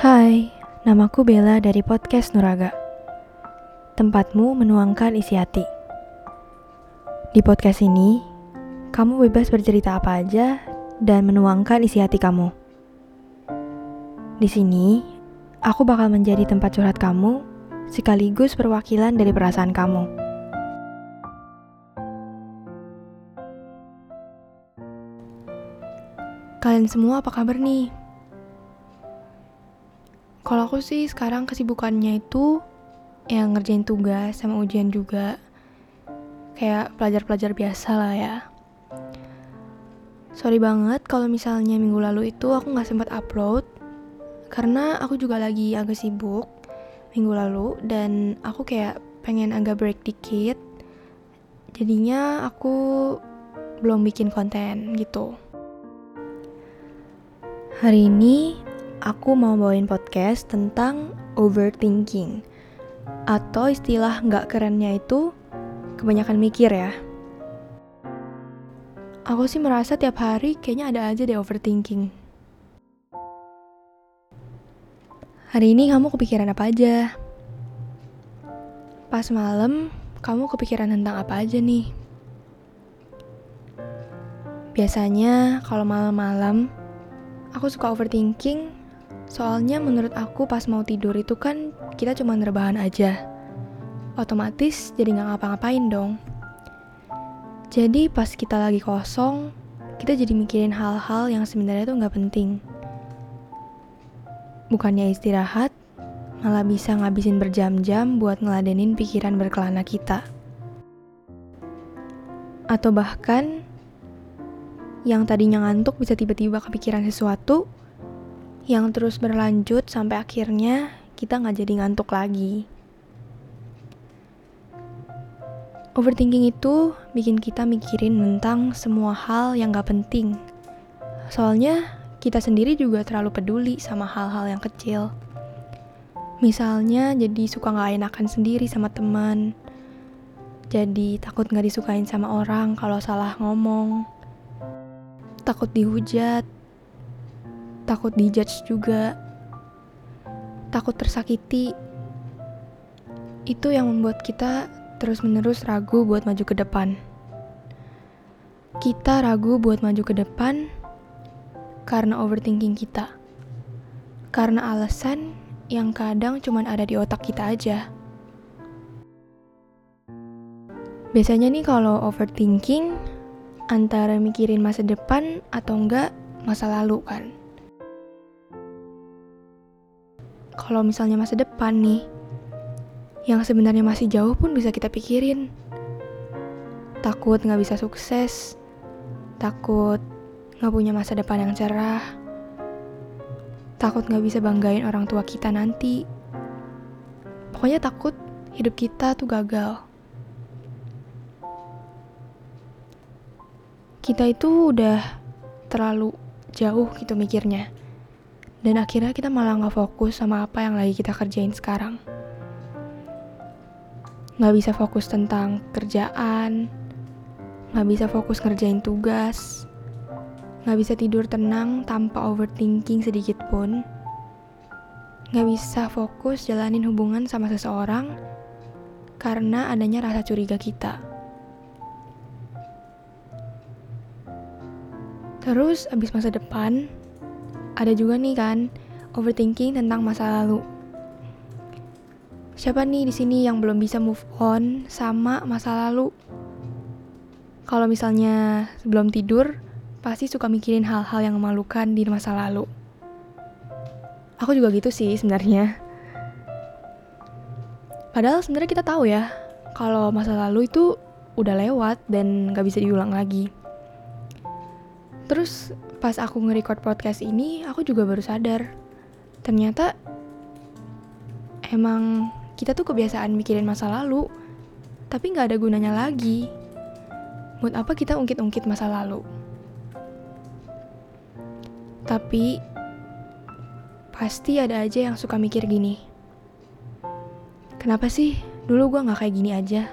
Hai, namaku Bella dari podcast Nuraga. Tempatmu menuangkan isi hati. Di podcast ini, kamu bebas bercerita apa aja dan menuangkan isi hati kamu. Di sini, aku bakal menjadi tempat curhat kamu sekaligus perwakilan dari perasaan kamu. Kalian semua apa kabar nih? Kalau aku sih sekarang kesibukannya itu yang ngerjain tugas sama ujian juga. Kayak pelajar-pelajar biasa lah ya. Sorry banget kalau misalnya minggu lalu itu aku nggak sempat upload karena aku juga lagi agak sibuk minggu lalu dan aku kayak pengen agak break dikit. Jadinya aku belum bikin konten gitu. Hari ini aku mau bawain podcast tentang overthinking atau istilah nggak kerennya itu kebanyakan mikir ya. Aku sih merasa tiap hari kayaknya ada aja deh overthinking. Hari ini kamu kepikiran apa aja? Pas malam, kamu kepikiran tentang apa aja nih? Biasanya kalau malam-malam, aku suka overthinking Soalnya menurut aku pas mau tidur itu kan kita cuma rebahan aja. Otomatis jadi nggak ngapa-ngapain dong. Jadi pas kita lagi kosong, kita jadi mikirin hal-hal yang sebenarnya tuh nggak penting. Bukannya istirahat, malah bisa ngabisin berjam-jam buat ngeladenin pikiran berkelana kita. Atau bahkan, yang tadinya ngantuk bisa tiba-tiba kepikiran sesuatu, yang terus berlanjut sampai akhirnya kita nggak jadi ngantuk lagi. Overthinking itu bikin kita mikirin tentang semua hal yang gak penting. Soalnya kita sendiri juga terlalu peduli sama hal-hal yang kecil. Misalnya jadi suka gak enakan sendiri sama teman. Jadi takut gak disukain sama orang kalau salah ngomong. Takut dihujat, takut dijudge juga, takut tersakiti. Itu yang membuat kita terus-menerus ragu buat maju ke depan. Kita ragu buat maju ke depan karena overthinking kita. Karena alasan yang kadang cuma ada di otak kita aja. Biasanya nih kalau overthinking antara mikirin masa depan atau enggak masa lalu kan. Kalau misalnya masa depan nih, yang sebenarnya masih jauh pun bisa kita pikirin. Takut nggak bisa sukses, takut nggak punya masa depan yang cerah, takut nggak bisa banggain orang tua kita nanti. Pokoknya takut hidup kita tuh gagal. Kita itu udah terlalu jauh gitu mikirnya dan akhirnya kita malah nggak fokus sama apa yang lagi kita kerjain sekarang. Nggak bisa fokus tentang kerjaan, nggak bisa fokus ngerjain tugas, nggak bisa tidur tenang tanpa overthinking sedikit pun, nggak bisa fokus jalanin hubungan sama seseorang karena adanya rasa curiga kita. Terus abis masa depan, ada juga nih kan overthinking tentang masa lalu. Siapa nih di sini yang belum bisa move on sama masa lalu? Kalau misalnya sebelum tidur, pasti suka mikirin hal-hal yang memalukan di masa lalu. Aku juga gitu sih sebenarnya. Padahal sebenarnya kita tahu ya, kalau masa lalu itu udah lewat dan gak bisa diulang lagi. Terus pas aku nge-record podcast ini, aku juga baru sadar. Ternyata emang kita tuh kebiasaan mikirin masa lalu, tapi nggak ada gunanya lagi. Buat apa kita ungkit-ungkit masa lalu? Tapi pasti ada aja yang suka mikir gini. Kenapa sih dulu gue gak kayak gini aja?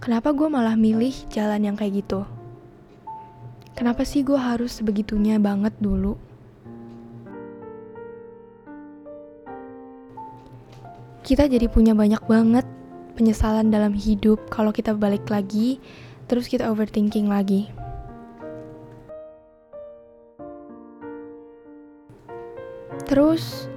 Kenapa gue malah milih jalan yang kayak gitu? Kenapa sih gue harus sebegitunya banget dulu? Kita jadi punya banyak banget penyesalan dalam hidup kalau kita balik lagi, terus kita overthinking lagi. Terus,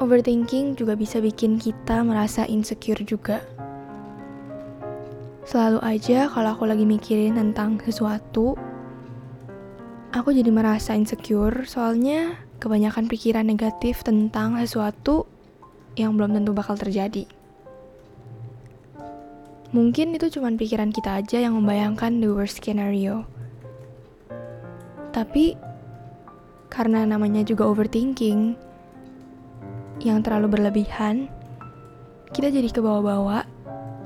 overthinking juga bisa bikin kita merasa insecure juga. Selalu aja kalau aku lagi mikirin tentang sesuatu, aku jadi merasa insecure soalnya kebanyakan pikiran negatif tentang sesuatu yang belum tentu bakal terjadi. Mungkin itu cuma pikiran kita aja yang membayangkan the worst scenario. Tapi karena namanya juga overthinking yang terlalu berlebihan, kita jadi kebawa-bawa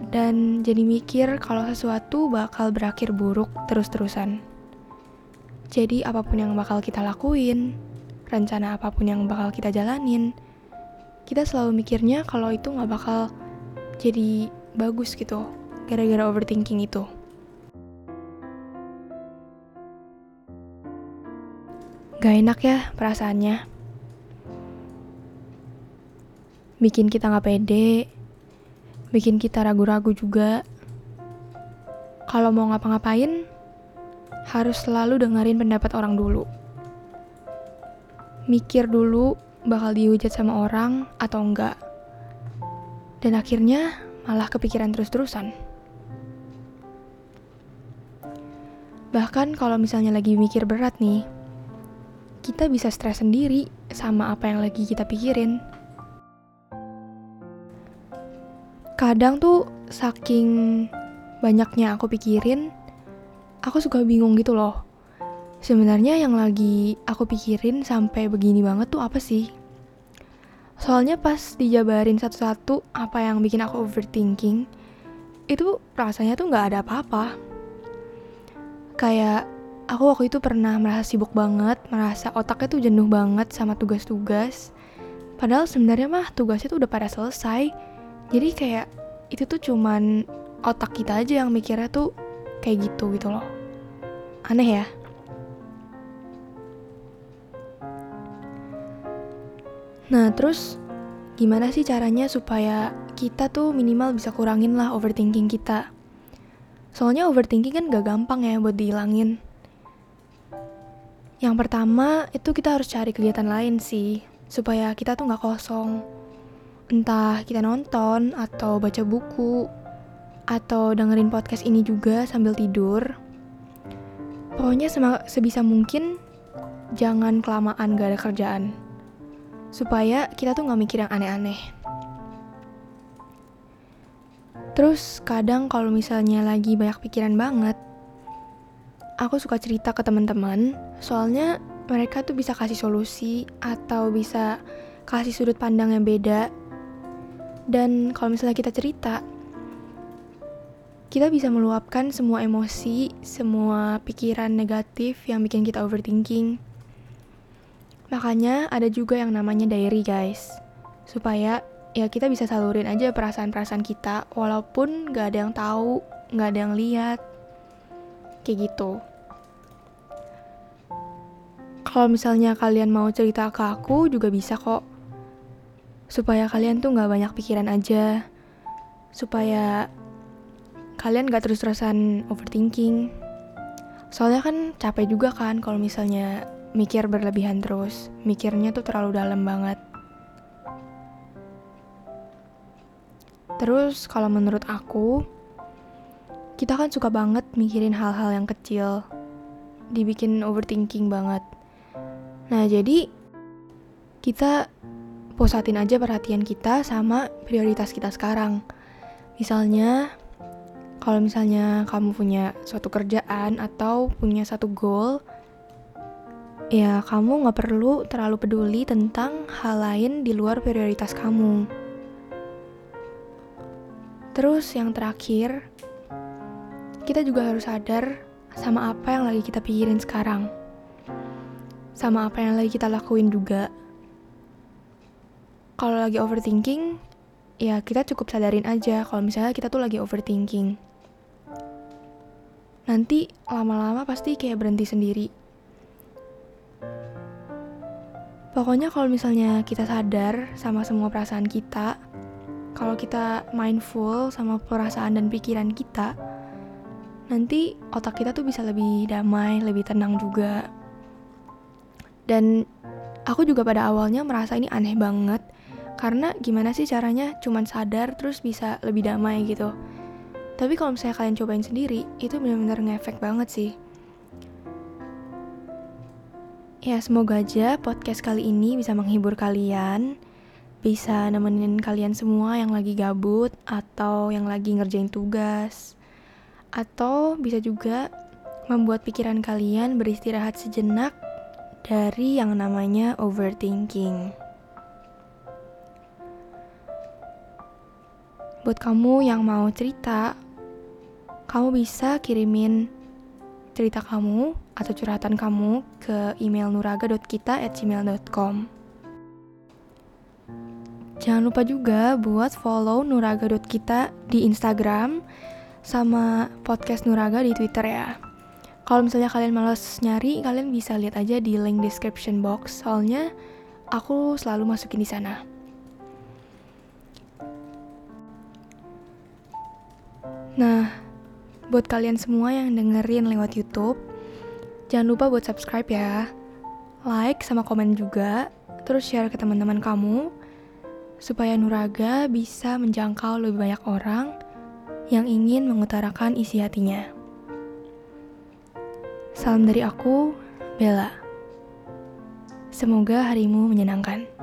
dan jadi mikir kalau sesuatu bakal berakhir buruk terus-terusan. Jadi apa pun yang bakal kita lakuin, rencana apa pun yang bakal kita jalanin, kita selalu mikirnya kalau itu nggak bakal jadi bagus gitu, gara-gara overthinking itu. Gak enak ya perasaannya. Bikin kita gak pede, bikin kita ragu-ragu juga. Kalau mau ngapa-ngapain, harus selalu dengerin pendapat orang dulu. Mikir dulu bakal dihujat sama orang atau enggak. Dan akhirnya malah kepikiran terus-terusan. Bahkan kalau misalnya lagi mikir berat nih, kita bisa stres sendiri sama apa yang lagi kita pikirin. Kadang tuh saking banyaknya aku pikirin, aku suka bingung gitu loh. Sebenarnya yang lagi aku pikirin sampai begini banget tuh apa sih? Soalnya pas dijabarin satu-satu apa yang bikin aku overthinking, itu rasanya tuh nggak ada apa-apa. Kayak aku waktu itu pernah merasa sibuk banget, merasa otaknya tuh jenuh banget sama tugas-tugas. Padahal sebenarnya mah tugasnya tuh udah pada selesai. Jadi kayak itu tuh cuman otak kita aja yang mikirnya tuh kayak gitu gitu loh. Aneh ya? Nah, terus gimana sih caranya supaya kita tuh minimal bisa kurangin lah overthinking kita? Soalnya overthinking kan gak gampang ya buat dihilangin. Yang pertama itu kita harus cari kegiatan lain sih, supaya kita tuh gak kosong. Entah kita nonton, atau baca buku, atau dengerin podcast ini juga sambil tidur. Pokoknya sebisa mungkin jangan kelamaan gak ada kerjaan supaya kita tuh nggak mikir yang aneh-aneh. Terus kadang kalau misalnya lagi banyak pikiran banget, aku suka cerita ke teman-teman, soalnya mereka tuh bisa kasih solusi atau bisa kasih sudut pandang yang beda. Dan kalau misalnya kita cerita, kita bisa meluapkan semua emosi, semua pikiran negatif yang bikin kita overthinking. Makanya ada juga yang namanya diary guys. Supaya ya kita bisa salurin aja perasaan-perasaan kita walaupun gak ada yang tahu, gak ada yang lihat. Kayak gitu. Kalau misalnya kalian mau cerita ke aku juga bisa kok. Supaya kalian tuh gak banyak pikiran aja. Supaya kalian gak terus-terusan overthinking. Soalnya kan capek juga kan kalau misalnya mikir berlebihan terus, mikirnya tuh terlalu dalam banget. Terus kalau menurut aku, kita kan suka banget mikirin hal-hal yang kecil, dibikin overthinking banget. Nah jadi kita pusatin aja perhatian kita sama prioritas kita sekarang. Misalnya, kalau misalnya kamu punya suatu kerjaan atau punya satu goal, ya kamu gak perlu terlalu peduli tentang hal lain di luar prioritas kamu. Terus yang terakhir, kita juga harus sadar sama apa yang lagi kita pikirin sekarang. Sama apa yang lagi kita lakuin juga. Kalau lagi overthinking, ya kita cukup sadarin aja kalau misalnya kita tuh lagi overthinking. Nanti lama-lama pasti kayak berhenti sendiri Pokoknya kalau misalnya kita sadar sama semua perasaan kita, kalau kita mindful sama perasaan dan pikiran kita, nanti otak kita tuh bisa lebih damai, lebih tenang juga. Dan aku juga pada awalnya merasa ini aneh banget, karena gimana sih caranya cuman sadar terus bisa lebih damai gitu. Tapi kalau misalnya kalian cobain sendiri, itu benar-benar ngefek banget sih. Ya, semoga aja podcast kali ini bisa menghibur kalian bisa nemenin kalian semua yang lagi gabut atau yang lagi ngerjain tugas. Atau bisa juga membuat pikiran kalian beristirahat sejenak dari yang namanya overthinking. Buat kamu yang mau cerita, kamu bisa kirimin cerita kamu atau curhatan kamu ke email nuraga.kita@gmail.com. Jangan lupa juga buat follow nuraga.kita di Instagram sama podcast Nuraga di Twitter ya. Kalau misalnya kalian males nyari, kalian bisa lihat aja di link description box. Soalnya aku selalu masukin di sana. Nah, buat kalian semua yang dengerin lewat YouTube, jangan lupa buat subscribe ya. Like sama komen juga, terus share ke teman-teman kamu supaya Nuraga bisa menjangkau lebih banyak orang yang ingin mengutarakan isi hatinya. Salam dari aku, Bella. Semoga harimu menyenangkan.